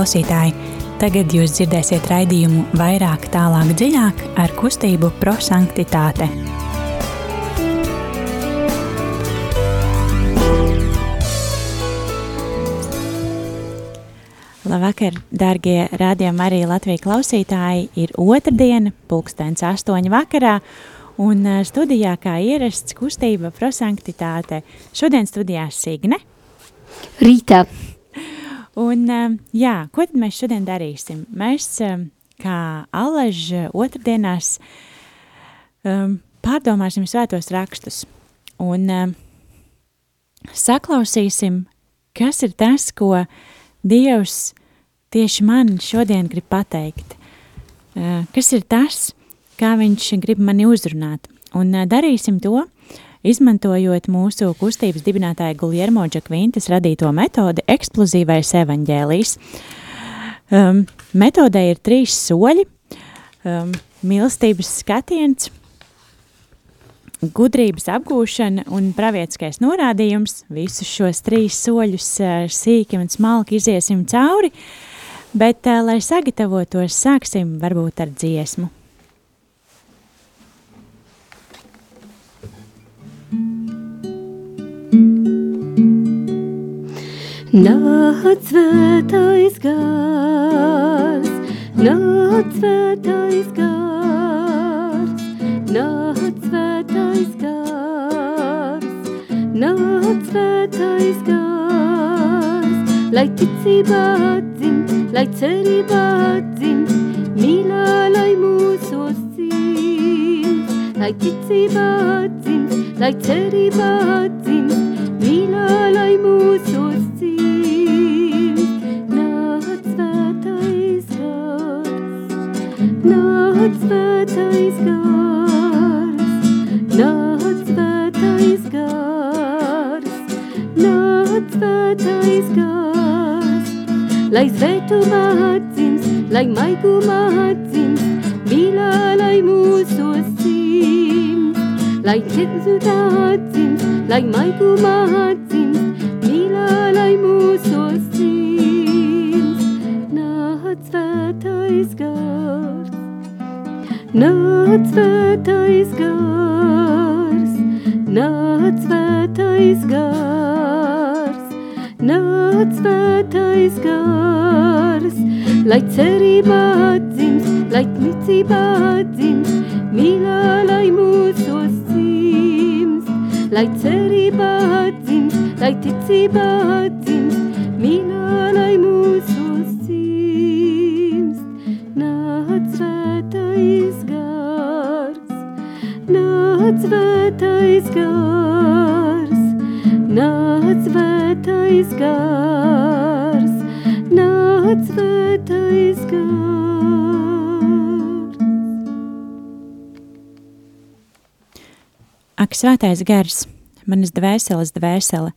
klausītāji! Tagad jūs dzirdēsiet raidījumu vairāk, tālāk, dziļāk ar kustību prosanktitāte. Labvakar, darbie radījumi, arī Latvijas klausītāji. Ir otrdiena, pulkstenis astoņi vakarā, un studijā kā ierasts kustība prosanktitāte. Šodien studijā Signe. Rītā. Un, jā, ko tad mēs šodien darīsim? Mēs, kā Alaž otrdienās, pārdomāsim svētos rakstus un saklausīsim, kas ir tas, ko Dievs tieši man šodien grib pateikt. Kas ir tas, kā viņš grib mani uzrunāt? Un darīsim to, izmantojot mūsu kustības dibinātāja Guljermo Džakvintas radīto metodi eksplozīvais evaņģēlijs. Um, metodē ir trīs soļi um, – mīlestības skatiens, gudrības apgūšana un pravietiskais norādījums. Visus šos trīs soļus uh, sīki un smalki iziesim cauri, bet, uh, lai sagatavotos, sāksim varbūt ar dziesmu. Nāc svētais gars, nāc svētais gars, nāc svētais gars, nāc svētais gars, lai ticībā atzimt, lai cerībā atzimt, mīlā, lai mūsos lai ticībā atzimt, lai cerībā atzimt, mīlā, lai atdzims, lai nāc svētais gars, nāc svētais gars, nāc svētais gars. Ak, svētais gars, manas dvēseles dvēsele,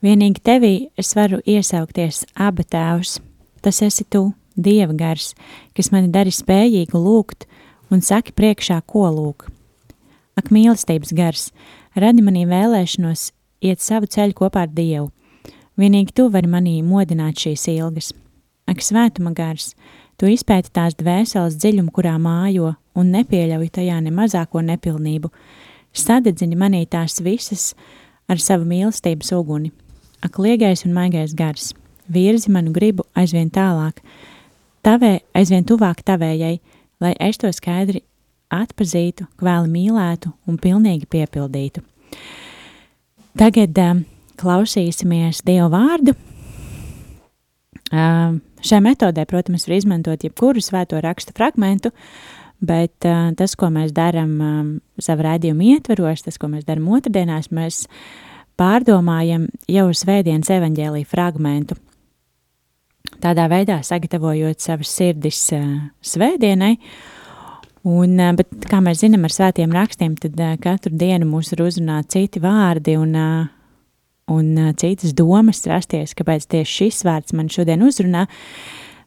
vienīgi tevī es varu iesaukties aba tēvs. Tas esi tu, Dieva gars, kas mani dari spējīgu lūgt un saki priekšā, ko lūk. Ak, mīlestības gars, radi manī vēlēšanos iet savu ceļu kopā ar Dievu. Vienīgi tu vari manī modināt šīs ilgas. Ak, svētuma gars, tu izpēti tās dvēseles dziļumu, kurā mājo, un nepieļauj tajā ne mazāko nepilnību. Sadedzini manī tās visas ar savu mīlestības uguni. Ak, liegais un maigais gars, virzi manu gribu aizvien tālāk, tavē, aizvien tuvāk tavējai, lai es to skaidri atpazītu, kvēli mīlētu un pilnīgi piepildītu. Tagad um, klausīsimies Dievu vārdu. Um, šai metodē, protams, var izmantot jebkuru svēto rakstu fragmentu, bet uh, tas, ko mēs darām um, savu rādījumu ietveros, tas, ko mēs darām otrdienās, mēs pārdomājam jau svētdienas evaņģēlī fragmentu. Tādā veidā sagatavojot savas sirdis uh, svētdienai, un, bet, kā mēs zinām ar svētiem rakstiem, tad katru dienu mūs ir uzrunāt citi vārdi un, un citas domas rasties, kāpēc tieši šis vārds man šodien uzrunā,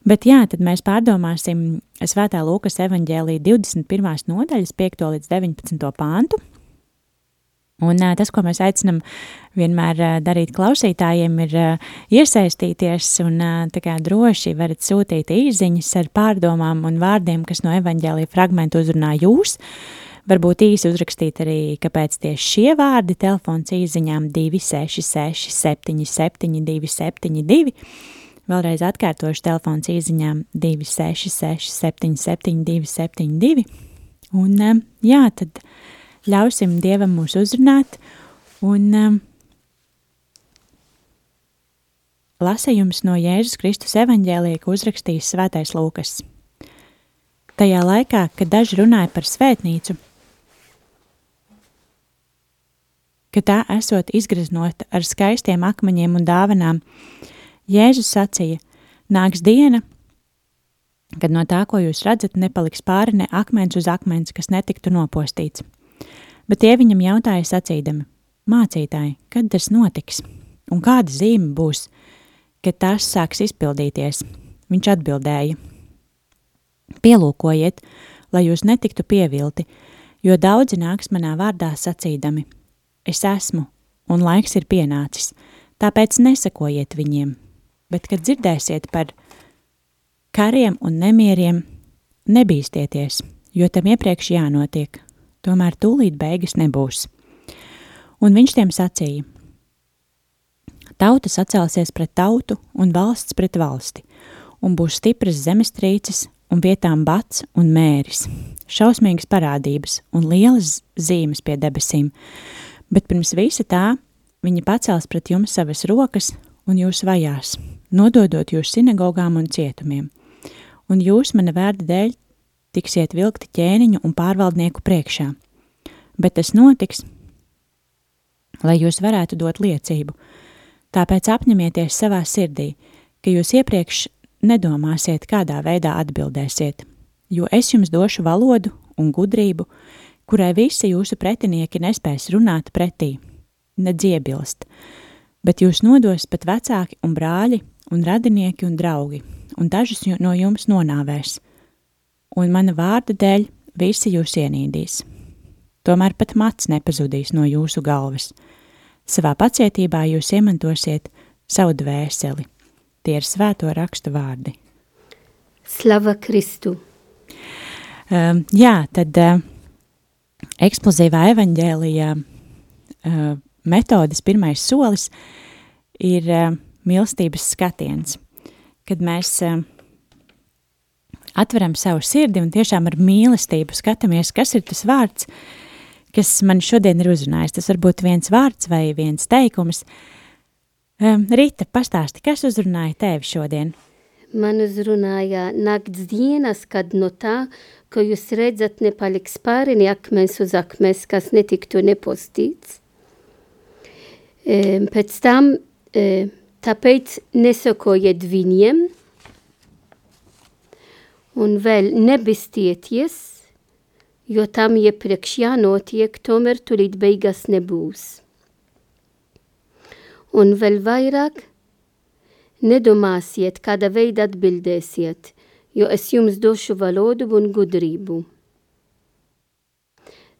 Bet jā, tad mēs pārdomāsim Svētā Lūkas evaņģēlī 21. nodaļas 5. līdz 19. pāntu. Un tas, ko mēs aicinam vienmēr darīt klausītājiem, ir iesaistīties un kā droši varat sūtīt īziņas ar pārdomām un vārdiem, kas no evaņģēlija fragmentu uzrunā jūs. Varbūt īsi uzrakstīt arī, kāpēc tieši šie vārdi telefons īziņām 266 77 272. Vēlreiz atkārtošu telefons īziņām 266 77 272. Un jā, tad ļausim Dievam mūs uzrunāt, un um, lasījums no Jēzus Kristus evaņģēlija, ko uzrakstījis Svētais Lūkas. Tajā laikā, kad daži runāja par svētnīcu, ka tā esot izgreznota ar skaistiem akmeņiem un dāvanām, Jēzus sacīja, nāks diena, kad no tā, ko jūs redzat, nepaliks pāri ne akmens uz akmens, kas netiktu nopostīts bet tie viņam jautāja sacīdami: Mācītāji, kad tas notiks? Un kāda zīme būs, kad tas sāks izpildīties? Viņš atbildēja: Pielūkojiet, lai jūs netiktu pievilti, jo daudzi nāks manā vārdā sacīdami: Es esmu, un laiks ir pienācis, tāpēc nesakojiet viņiem, bet, kad dzirdēsiet par kariem un nemieriem, nebīsties, jo tam iepriekš jānotiek, tomēr tūlīt beigas nebūs. Un viņš tiem sacīja: Tauta sacelsies pret tautu un valsts pret valsti, un būs stipras zemestrīces un vietām bats un mēris, šausmīgas parādības un lielas zīmes pie debesīm, bet pirms visa tā viņi pacels pret jums savas rokas un jūs vajās, nododot jūs sinagogām un cietumiem. Un jūs mana vērda dēļ tiksiet vilkti ķēniņu un pārvaldnieku priekšā. Bet tas notiks, lai jūs varētu dot liecību. Tāpēc apņemieties savā sirdī, ka jūs iepriekš nedomāsiet, kādā veidā atbildēsiet, jo es jums došu valodu un gudrību, kurai visi jūsu pretinieki nespēs runāt pretī, nedziebilst, bet jūs nodos pat vecāki un brāļi un radinieki un draugi, un dažus no jums nonāvēs – un mana vārda dēļ visi jūs ienīdīs. Tomēr pat mats nepazudīs no jūsu galvas. Savā pacietībā jūs iemantosiet savu dvēseli. Tie ir svēto rakstu vārdi. Slava Kristu! Uh, jā, tad uh, eksplozīvā evaņģēlijā uh, metodas pirmais solis ir uh, mīlestības skatiens, kad mēs uh, atveram savu sirdi un tiešām ar mīlestību skatāmies, kas ir tas vārds, kas man šodien ir uzrunājis. Tas var būt viens vārds vai viens teikums. Um, Rita, pastāsti, kas uzrunāja tevi šodien? Man uzrunāja nakts dienas, kad no tā, ko jūs redzat, nepaliks pāri ne akmens uz akmens, kas netiktu nepostīts. Um, pēc tam, um, tāpēc nesakojiet viņiem, un vēl nebistieties, jo tam iepriekš jānotiek, tomēr tulīt beigas nebūs. Un vēl vairāk nedomāsiet, kāda veida atbildēsiet, jo es jums došu valodu un gudrību.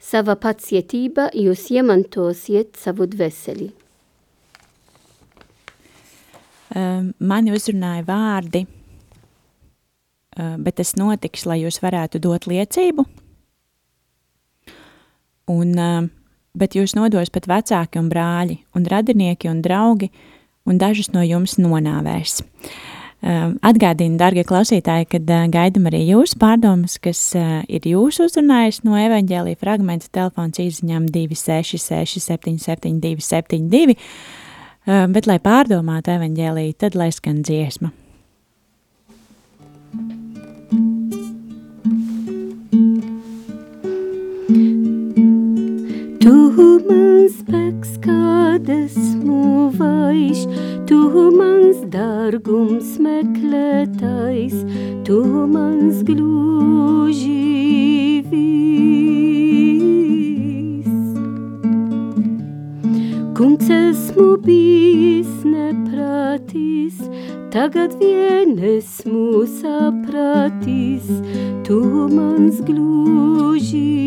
Sava pacietība jūs iemantosiet savu dvēseli. Um, mani uzrunāja vārdi Eh, bet tas notiks, lai jūs varētu dot liecību. Un, eh, bet jūs nodos pat vecāki un brāļi, un radinieki un draugi, un dažus no jums nonāvēs. Eh, atgādinu, darbie klausītāji, kad gaidām arī jūsu pārdomas, kas ir jūsu uzrunājis no evaņģēlīja fragmenta telefons izziņām 266 77 272, bet, lai pārdomātu evaņģēlīju, tad lai skan dziesma. Tu mans spēks, kad esmu vaiš, Tu mans dārgums meklētais, Tu mans gluži vis. Kungs esmu bijis neprātis, tagad vien esmu sapratis, Tu mans gluži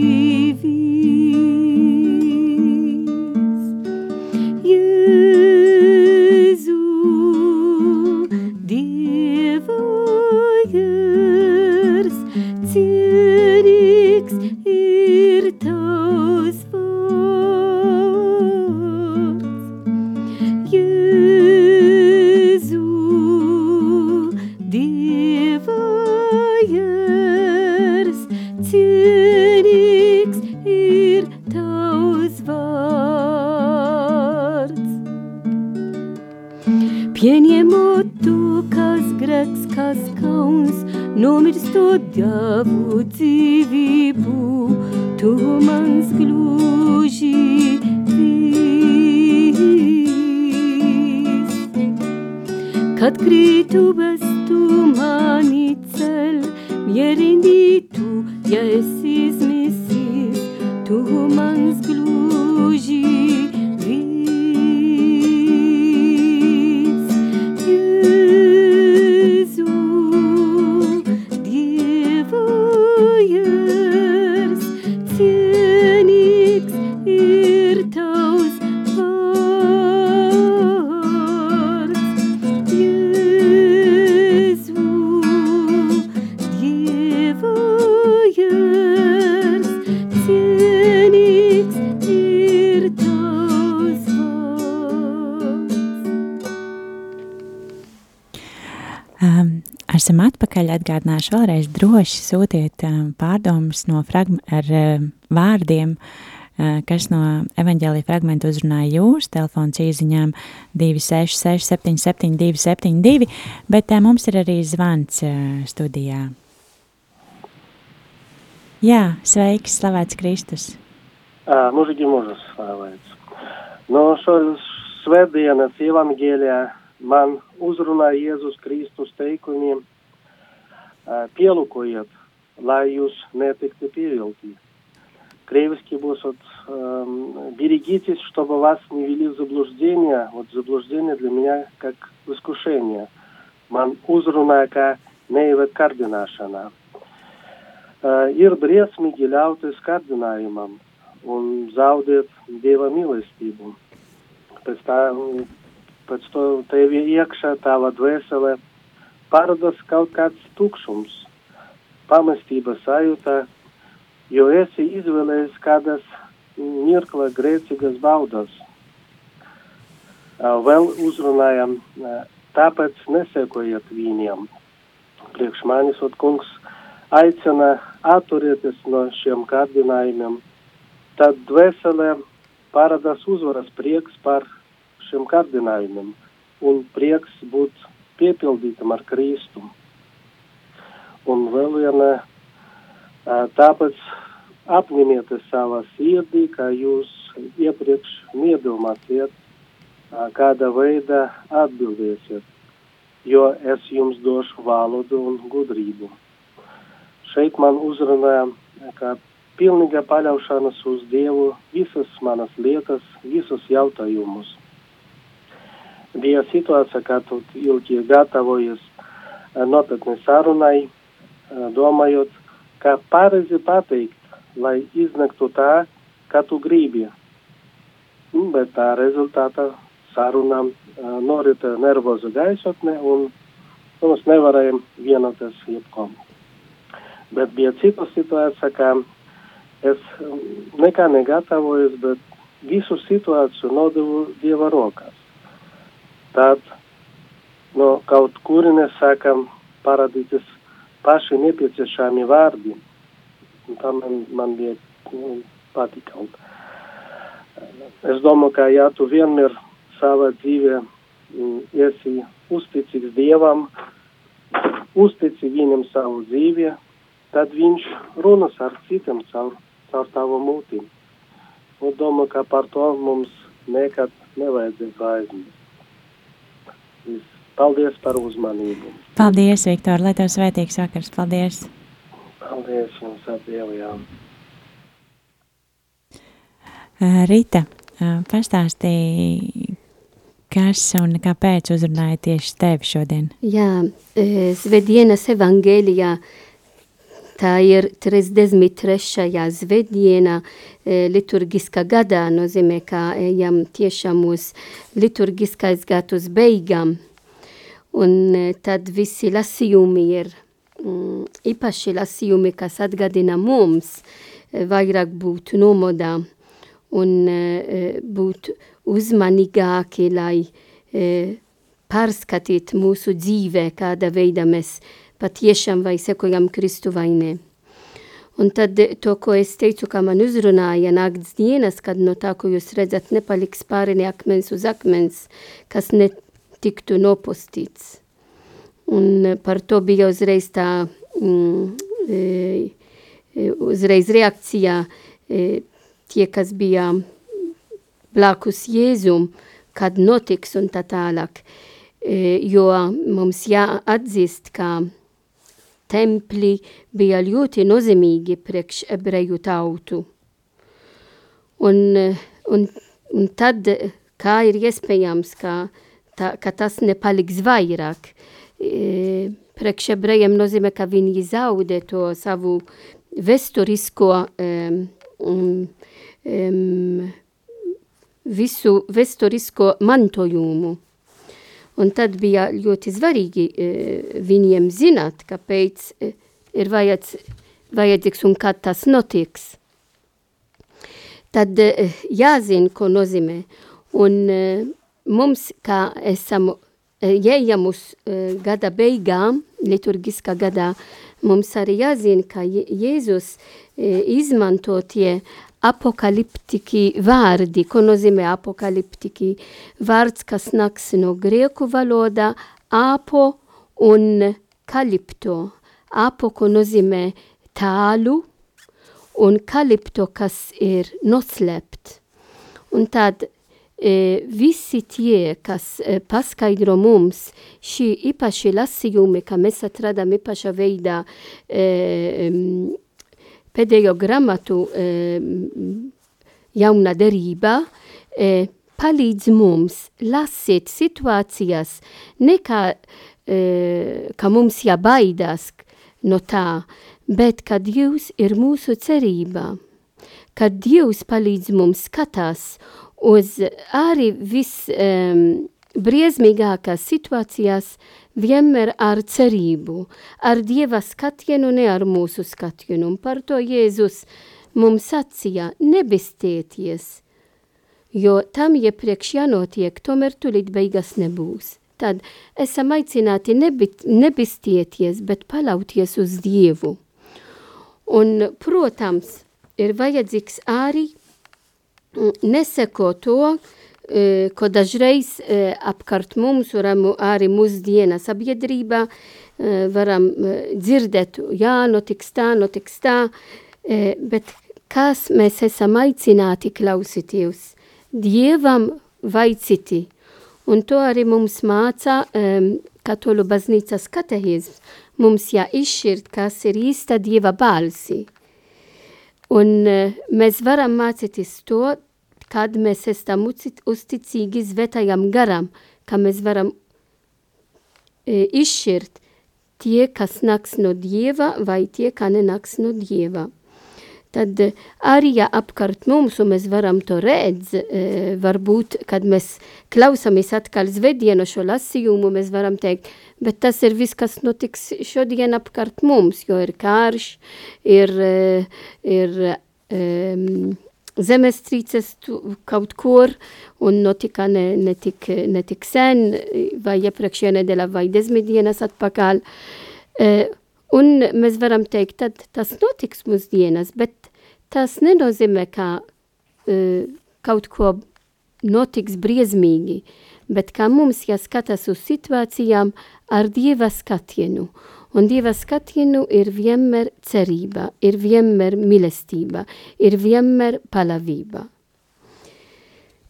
Atgādināšu vēlreiz, droši sūtiet um, pārdomas no ar um, vārdiem, uh, kas no evaņģēlīja fragmentu uzrunāja jūs. Telefons īziņām 266 77 272, bet mums ir arī zvans studijā. Jā, sveiks, slavēts Kristus. Mūžīgi mūžus slavēts. No šos svētdienas evangēlijā man uzrunāja Jēzus Kristus teikumiem – pielūkojiet, lai jūs netiktu пievilti. Кривски будет вот, э, берегитесь, чтобы вас не вели в заблуждение. Вот заблуждение для меня как искушение. Man uzrunāja, ka neieved kārdināšanā. Uh, ir briesmīgi ļauties kārdinājumam un zaudēt dieva mīlestību. Pēc, tā, pēc to tevi iekšā tava dvēsele parodas kaut kāds tukšums, pamestības sajūta, jo esi izvēlējies kādas mirkla grēcīgas baudas. Vēl uzrunājam, tāpēc nesekojiet viņiem. Priekš manis, kungs, aicina atturēties no šiem kārdinājumiem. Tad dvēselē parādās uzvaras prieks par šiem kārdinājumiem un prieks būt piepildītam ar Kristu. Un vēl viena, tāpēc apņemieties savā sirdī, kā jūs iepriekš nedomāsiet, kāda veida atbildēsiet, jo es jums došu valodu un gudrību. Šeit man uzrunāja, ka pilnīga paļaušanas uz Dievu visas manas lietas, visus jautājumus bija situācija, kad tu ilgi gatavojies nopietnai sarunai, domājot, kā pareizi pateikt, lai iznāktu tā, kā tu gribi. Bet tā rezultātā sarunām norita nervoza gaisotne un mēs nevarējām vienoties jebkom. Bet bija cita situācija, ka es nekā negatavojos, bet visu situāciju nodevu Dieva rokās tad no kaut kurienes sākam parādīties paši nepieciešami vārdi. Tā man, man bija nu, patika. Un, es domāju, ka ja tu vienmēr savā dzīvē mm, esi uzticīgs Dievam, uztici viņam savu dzīvi, tad viņš runas ar citiem caur, caur tavu mūtīm. Un domāju, ka par to mums nekad nevajadzētu aizmirst. Paldies par uzmanību. Paldies, Viktor, lai tev svētīgs vakars. Paldies. Paldies jums jā. Rita, pastāstīja, kas un kāpēc uzrunāja tieši tevi šodien? Jā, Svedienas evangēlijā tā ir 33. svētdiena liturgiskā gadā, nozīmē, ka ejam tiešām uz liturgiskais gads uz beigām. Un e, tad visi lasījumi ir mm, īpaši lasījumi, kas atgādina mums e, vairāk būt nomodā un e, būt uzmanīgāki, lai pārskatīt mūsu dzīvē, kāda veida mēs patiešām vai sekojam Kristu vai ne. Un tad to, ko es teicu, kā man uzrunāja nakts dienas, kad no tā, ko jūs redzat, nepaliks pāri ne akmens uz akmens, kas ne tiktu nopostīts. Un par to bija uzreiz tā, mm, e, uzreiz reakcijā e, tie, kas bija blakus Jēzum, kad notiks un tā tālāk. E, jo mums jāatzīst, ka templi bija ļoti nozīmīgi priekš ebreju tautu. Un, un, un tad, kā ir iespējams, ka, tā, ka tas nepaliks vairāk, e, priekš ebrejiem nozīmē, ka viņi zaudē to savu vēsturisko um, um, visu vēsturisko mantojumu. Un tad bija ļoti svarīgi e, viņiem zināt, kāpēc e, ir vajadz, vajadzīgs un kad tas notiks. Tad e, jāzina, ko nozīmē. Un mums, kā esam ejam uz gada beigām, liturgiskā gadā, mums arī jāzina, ka Jēzus e, izmanto tie apokaliptiki vārdi, ko nozīmē apokaliptiki. Vārds, kas nāks no grieku valodā, apo un kalipto. Apo, ko nozīmē tālu, un kalipto, kas ir noslēpt. Un tad e, visi tie, kas e, paskaidro mums šī īpaši lasījumi, ka mēs atradam īpašā veidā e, pēdējo grāmatu e, jauna derība, e, palīdz mums lasīt situācijas, nekā e, ka mums jābaidās no tā, bet ka Dievs ir mūsu cerība, ka Dievs palīdz mums skatās uz arī viss um, briesmīgākās situācijās vienmēr ar cerību, ar Dieva skatienu, ne ar mūsu skatienu. Un par to Jēzus mums sacīja, nebistieties, jo tam iepriekš jānotiek, tomēr tulīt beigas nebūs. Tad esam aicināti nebit, nebistieties, bet palauties uz Dievu. Un, protams, ir vajadzīgs arī neseko to, e, ko dažreiz apkārt mums, varam arī mūsdiena sabiedrībā, e, varam dzirdēt, jā, notiks tā, notiks tā, bet kas mēs esam aicināti klausīties? Dievam vai citi? Un to arī mums māca um, katoļu baznīcas katehizms. Mums jāizšķirt, kas ir īsta Dieva balsi. Un uh, mēs varam mācīties to kad mēs esam uzticīgi svētajam garam, ka mēs varam e, izšķirt tie, kas nāks no Dieva vai tie, kā nenāks no Dieva. Tad e, arī ja apkārt mums, un mēs varam to redz, e, varbūt, kad mēs klausamies atkal zvedienu šo lasījumu, mēs varam teikt, bet tas ir viss, kas notiks šodien apkārt mums, jo ir kārš, ir, e, ir um, zemestrīces kaut kur, un notika ne, ne, tik, ne tik sen, vai iepriekšējā nedēļā, vai desmit dienas atpakaļ. Uh, un mēs varam teikt, tad tas notiks mūsdienas, bet tas nenozīmē, ka uh, kaut ko notiks briesmīgi, bet kā mums jāskatās uz situācijām ar Dieva skatienu. Un Dieva skatienu ir vienmēr cerība, ir vienmēr mīlestība, ir vienmēr palavība.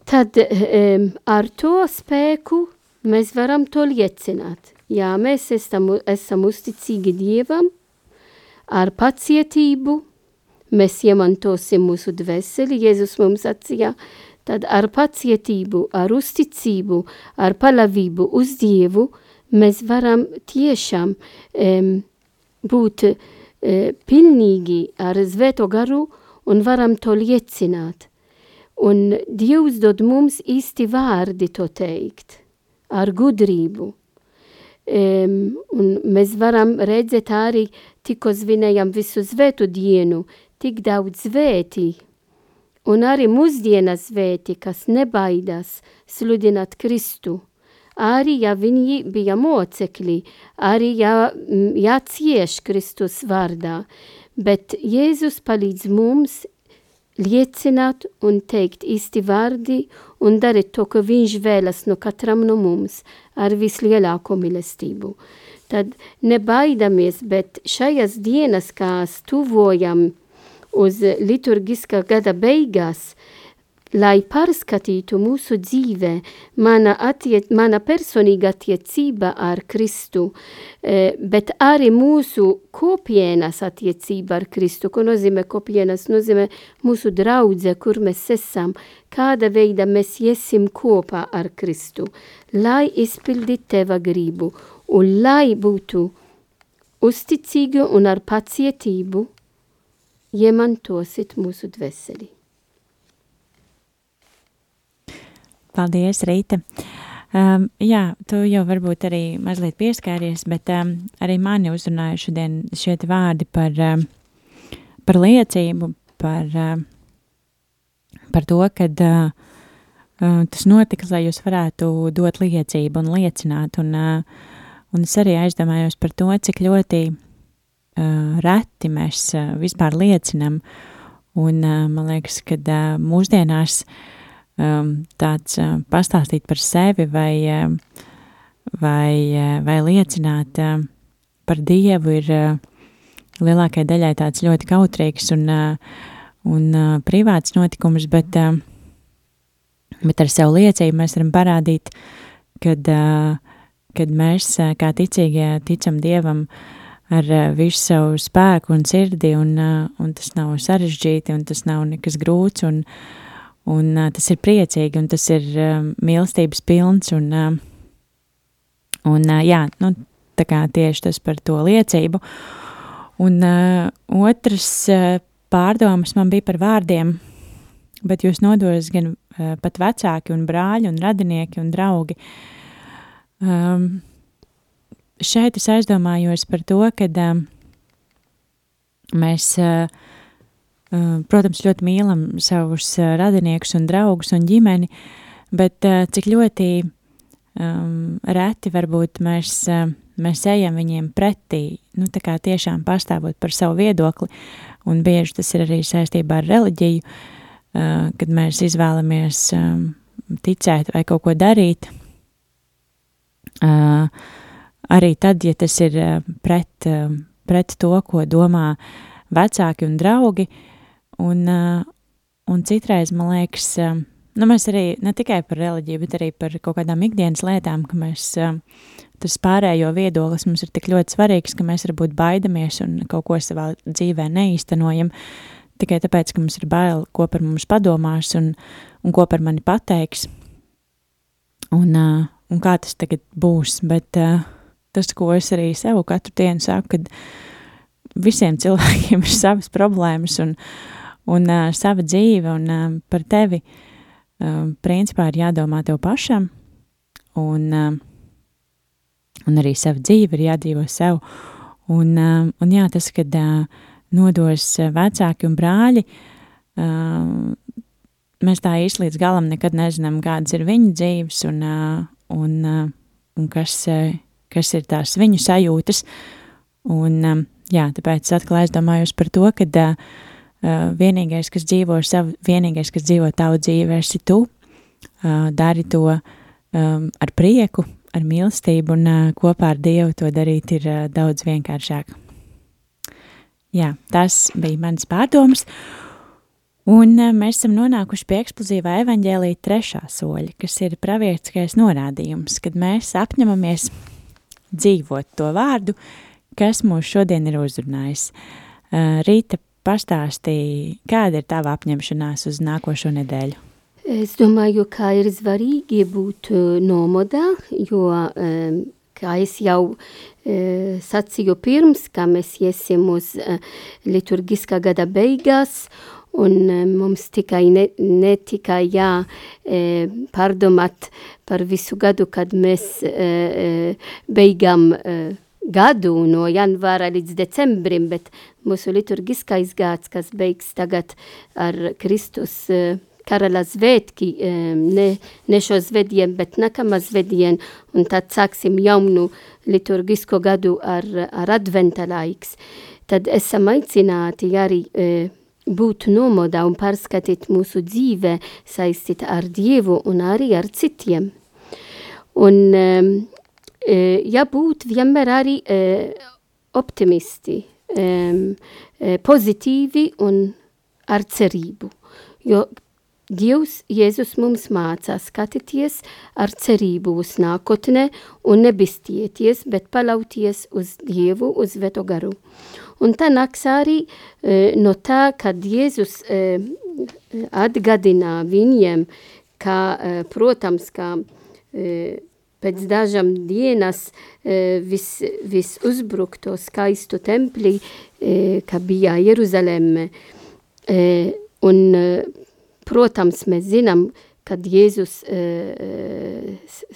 Tad um, ar to spēku mēs varam to liecināt. Jā, mēs esam, esam uzticīgi Dievam, ar pacietību mēs iemantosim mūsu dvēseli. Jēzus mums sacīja, tad ar pacietību, ar uzticību, ar palavību uz Dievu – mēs varam tiešām um, būt uh, pilnīgi ar svēto garu un varam to liecināt. Un Dievs dod mums īsti vārdi to teikt, ar gudrību. Um, un mēs varam redzēt arī, tikko svinējam visu svētu dienu, tik daudz svētī. Un arī mūsdienas svētī, kas nebaidās sludināt Kristu arī ja viņi bija mocekļi, arī ja, jācieš Kristus vārdā, bet Jēzus palīdz mums liecināt un teikt īsti vārdi un darīt to, ko viņš vēlas no katram no mums ar vislielāko mīlestību. Tad nebaidamies, bet šajās dienas, kā stuvojam uz liturgiskā gada beigās, lai pārskatītu mūsu dzīvē, mana, attiec, mana personīga attiecība ar Kristu, e, bet arī mūsu kopienas attiecība ar Kristu, ko nozīmē kopienas, nozīmē mūsu draudze, kur mēs esam, kāda veida mēs iesim kopā ar Kristu, lai izpildītu teva gribu un lai būtu uzticīgi un ar pacietību iemantosit mūsu dvēseli. Paldies, Rīta. Um, jā, tu jau varbūt arī mazliet pieskāries, bet um, arī mani uzrunāja šodien šie vārdi par, um, par liecību, par, um, par to, kad uh, uh, tas notika, lai jūs varētu dot liecību un liecināt. Un, uh, un es arī aizdomājos par to, cik ļoti uh, reti mēs uh, vispār liecinam. Un uh, man liekas, ka uh, mūsdienās uh, tāds uh, pastāstīt par sevi vai, uh, vai, uh, vai liecināt uh, par Dievu ir uh, lielākai daļai tāds ļoti kautrīgs un, un privāts notikums, bet, bet ar savu liecību mēs varam parādīt, kad, kad mēs kā ticīgie ticam Dievam ar visu savu spēku un sirdi, un, un tas nav sarežģīti, un tas nav nekas grūts, un, uh, Un uh, tas ir priecīgi, un tas ir uh, mīlestības pilns, un, uh, un uh, jā, nu, tā kā tieši tas par to liecību. Un uh, otrs uh, pārdomas man bija par vārdiem, bet jūs nodos gan uh, pat vecāki un brāļi un radinieki un draugi. Um, šeit es aizdomājos par to, ka um, mēs uh, protams, ļoti mīlam savus eh, radiniekus un draugus un ģimeni, bet eh, cik ļoti um, reti varbūt mēs, mēs ejam viņiem pretī, nu tā kā tiešām pastāvot par savu viedokli, un bieži tas ir arī saistībā ar reliģiju, uh, kad mēs izvēlamies um, ticēt vai kaut ko darīt, uh, arī tad, ja tas ir pret, pret to, ko domā vecāki un draugi, uh, Un, uh, un citreiz man liekas, uh, nu, mēs arī ne tikai par reliģiju, bet arī par kaut kādām ikdienas lietām, ka mēs uh, tas pārējo viedoklis mums ir tik ļoti svarīgs, ka mēs varbūt baidamies un kaut ko savā dzīvē neīstenojam. Tikai tāpēc, ka mums ir bail, ko par mums padomās un, un ko par mani pateiks. Un, un kā tas tagad būs. Bet tas, ko es arī sev katru dienu saku, kad visiem cilvēkiem ir savas problēmas un, uh, un uh, sava dzīve, un uh, par tevi, uh, principā, ir jādomā tev pašam, un, uh, un arī sava dzīve ir jādzīvo sev. Un, uh, un jā, tas, kad uh, nodos vecāki un brāļi, uh, mēs tā īsti līdz galam nekad nezinām, kādas ir viņu dzīves un, uh, un, uh, un kas, uh, kas ir tās viņu sajūtas. Un, um, jā, tāpēc atkal aizdomājos par to, ka uh, Uh, vienīgais, kas dzīvo savu, vienīgais, kas dzīvo tavu dzīvi, esi tu. Uh, dari to um, ar prieku, ar mīlestību, un uh, kopā ar Dievu to darīt ir daudz vienkāršāk. Jā, tas bija mans pārdoms. Un mēs esam nonākuši pie eksplozīvā evaņģēlīja trešā soļa, kas ir pravietiskais norādījums, kad mēs apņemamies dzīvot to vārdu, kas mūs šodien ir uzrunājis. Rīta pastāstīja, kāda ir tava apņemšanās uz nākošo nedēļu? Es domāju, ka ir svarīgi būt nomodā, jo, kā es jau sacīju pirms, ka mēs iesim uz liturgiskā gada beigās, un mums tikai ne, ne tikai jā pārdomāt par visu gadu, kad mēs beigām gadu no janvāra līdz decembrim, bet mūsu liturgiskais gads, kas beigs tagad ar Kristus uh, karala svētki, um, ne, ne šo svētdien, bet nākamā svētdien, un tad sāksim jaunu liturgisko gadu ar, ar adventa laiks. Tad esam aicināti arī uh, būt nomodā un pārskatīt mūsu dzīve saistīt ar Dievu un arī ar citiem. Un um, jābūt vienmēr arī uh, optimisti, um, pozitīvi un ar cerību, jo Dievs Jēzus mums mācā skatīties ar cerību uz nākotnē un nebistieties, bet palauties uz Dievu, uz Veto garu. Un tā nāks arī e, no tā, kad Jēzus e, atgadina viņiem, ka, e, protams, ka e, pēc dažām dienas e, vis, vis uzbrukto skaistu templi, e, ka bija Jeruzaleme, e, un Protams, mēs zinām, kad Jēzus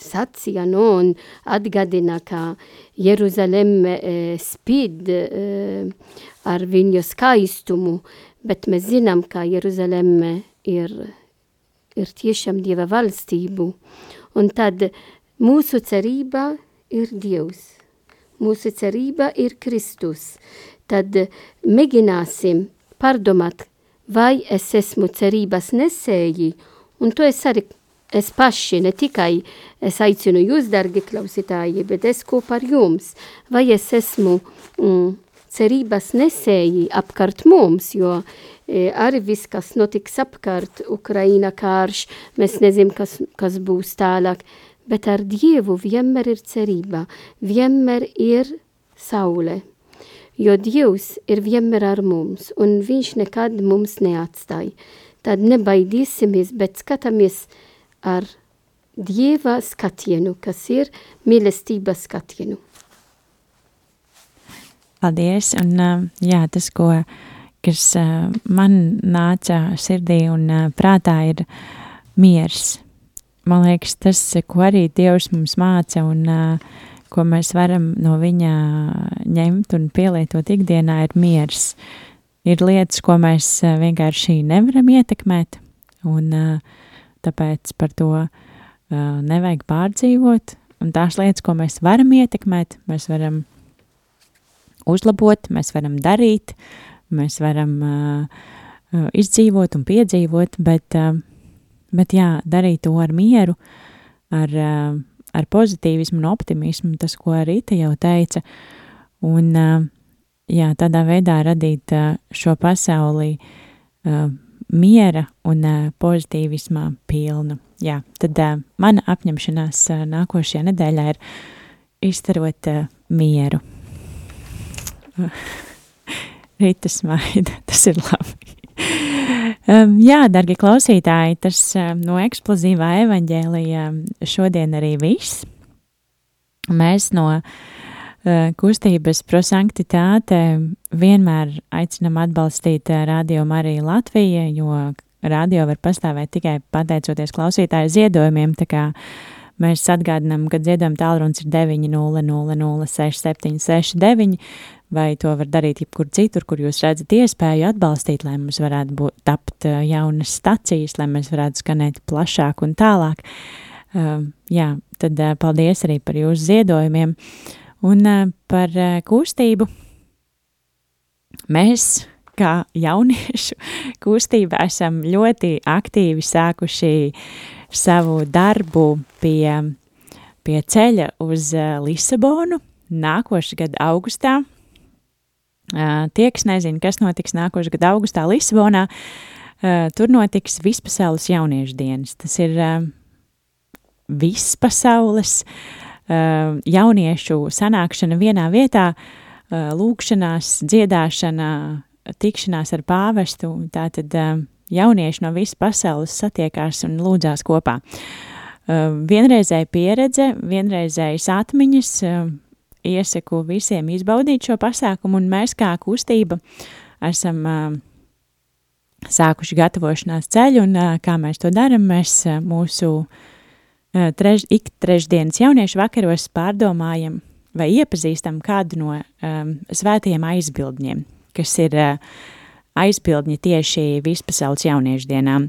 sacīja no un atgadina, ka Jeruzaleme spīd ar viņu skaistumu, bet mēs zinām, ka Jeruzaleme ir, ir tiešām Dieva valstību. Un tad mūsu cerība ir Dievs. Mūsu cerība ir Kristus. Tad mēģināsim pārdomāt, vai es esmu cerības nesēji, un to es arī, es paši, ne tikai es aicinu jūs, dargi klausītāji, bet es kopā ar jums, vai es esmu mm, cerības nesēji apkārt mums, jo e, arī viss, kas notiks apkārt, Ukraina kārš, mēs nezinām, kas, kas būs tālāk, bet ar Dievu vienmēr ir cerība, vienmēr ir saule jo Dievs ir vienmēr ar mums, un viņš nekad mums neatstāja. Tad nebaidīsimies, bet skatāmies ar Dieva skatienu, kas ir mīlestības skatienu. Paldies, un jā, tas, ko, kas man nāca sirdī un prātā ir miers. Man liekas, tas, ko arī Dievs mums māca, un uh, ko mēs varam no viņa ņemt un pielietot ikdienā, ir miers. Ir lietas, ko mēs vienkārši nevaram ietekmēt, un tāpēc par to nevajag pārdzīvot. Un tās lietas, ko mēs varam ietekmēt, mēs varam uzlabot, mēs varam darīt, mēs varam izdzīvot un piedzīvot, bet, bet jā, darīt to ar mieru, ar ar pozitīvismu un optimismu, tas, ko arī te jau teica, un jā, tādā veidā radīt šo pasauli miera un pozitīvismā pilnu. Jā, tad mana apņemšanās nākošajā nedēļā ir izstarot mieru. Rīta smaida, tas ir labi. Jā, darbie klausītāji, tas no eksplozīvā evaņģēlija šodien arī viss. Mēs no uh, kustības prosanktitāte vienmēr aicinam atbalstīt uh, Radio Mariju Latviju, jo radio var pastāvēt tikai pateicoties klausītāju ziedojumiem, tā kā mēs atgādinām, ka ziedojuma tālrunis ir 900 6769, vai to var darīt jebkur citur, kur jūs redzat iespēju atbalstīt, lai mums varētu būt tapt jaunas stacijas, lai mēs varētu skanēt plašāk un tālāk. Uh, jā, tad uh, paldies arī par jūsu ziedojumiem un uh, par uh, kustību. Mēs, kā jauniešu kustība, esam ļoti aktīvi sākuši savu darbu pie, pie ceļa uz uh, Lisabonu nākošā gada augustā. Tie, kas nezina, kas notiks nākošais gada augustā Lisabonā, tur notiks Vispasaules jauniešu dienas. Tas ir vispasaules jauniešu sanākšana vienā vietā, lūkšanās, dziedāšana, tikšanās ar pāvestu. Tātad jaunieši no visas pasaules satiekās un lūdzās kopā. Vienreizēja pieredze, vienreizējas atmiņas, iesaku visiem izbaudīt šo pasākumu, un mēs kā kustība esam sākuši gatavošanās ceļu, un kā mēs to darām, mēs mūsu trež, ik trešdienas jauniešu vakaros pārdomājam vai iepazīstam kādu no um, svētajiem aizbildņiem, kas ir uh, aizbildņi tieši vispasaules jauniešu dienām.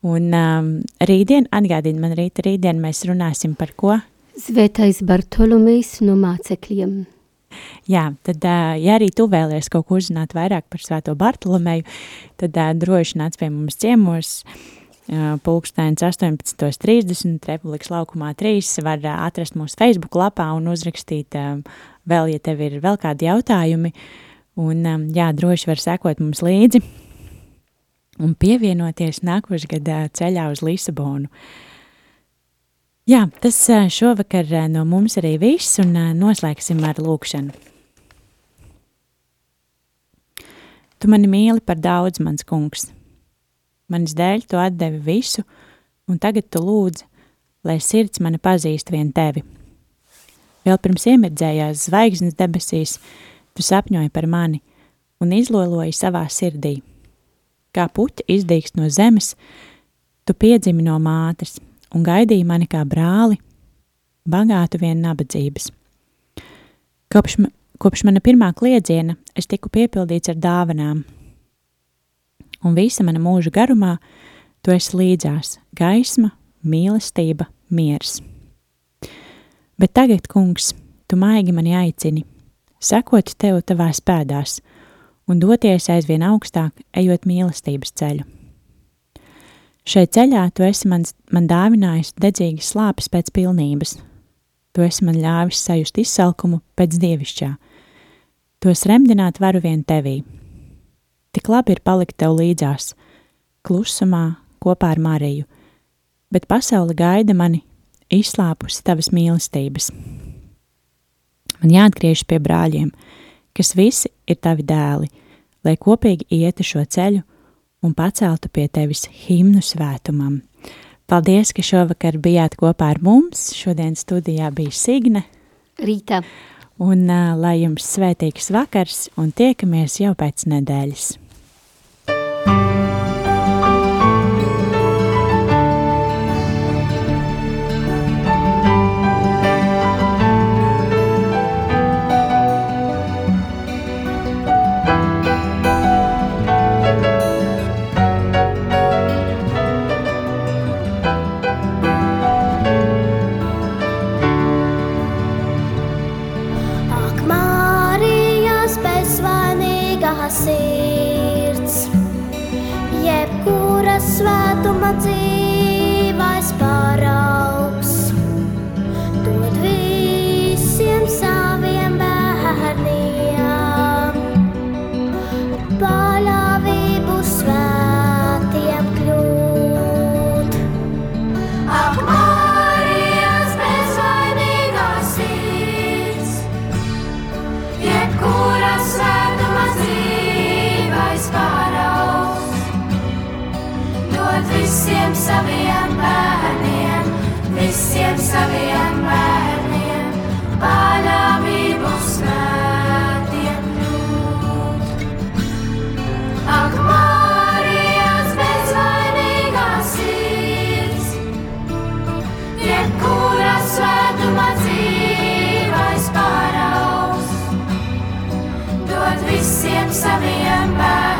Un um, rītdien, atgādini man rīta rītdien, mēs runāsim par ko? Svētais Bartolomejs no mācekļiem. Jā, tad, ja arī tu vēlies kaut ko uzzināt vairāk par Svēto Bartolomeju, tad droši nāc pie mums ciemos. Pulksteins 18.30 Republikas laukumā 3 var atrast mūsu Facebook lapā un uzrakstīt vēl, ja tev ir vēl kādi jautājumi. Un, jā, droši var sekot mums līdzi un pievienoties nākošais gadā ceļā uz Lisabonu. Jā, tas šovakar no mums arī viss, un noslēgsim ar lūkšanu. Tu mani mīli par daudz, mans kungs. Manis dēļ tu atdevi visu, un tagad tu lūdz, lai sirds mani pazīst vien tevi. Vēl pirms iemirdzējās zvaigznes debesīs, tu sapņoji par mani un izloloji savā sirdī kā puķa izdīkst no zemes, tu piedzimi no mātes un gaidīji mani kā brāli, bagātu vien nabadzības. Kopš, kopš mana pirmā kliedziena es tiku piepildīts ar dāvanām, un visa mana mūža garumā tu esi līdzās - gaisma, mīlestība, miers. Bet tagad, kungs, tu maigi mani aicini, sekot tev tavās pēdās – un doties aizvien augstāk, ejot mīlestības ceļu. Šai ceļā tu esi man, man dāvinājis dedzīgas slāpes pēc pilnības. Tu esi man ļāvis sajust izsalkumu pēc dievišķā. Tos remdināt varu vien tevī. Tik labi ir palikt tev līdzās, klusumā, kopā ar Mariju, bet pasaule gaida mani izslāpusi tavas mīlestības. Man jāatgriežas pie brāļiem, kas visi ir tavi dēli, lai kopīgi ietu šo ceļu un paceltu pie tevis himnu svētumam. Paldies, ka šovakar bijāt kopā ar mums. Šodien studijā bija Signe. Rīta. Un uh, lai jums svētīgs vakars un tiekamies jau pēc nedēļas. sirds, jebkura svētuma dzīvais parāds. sabem amar.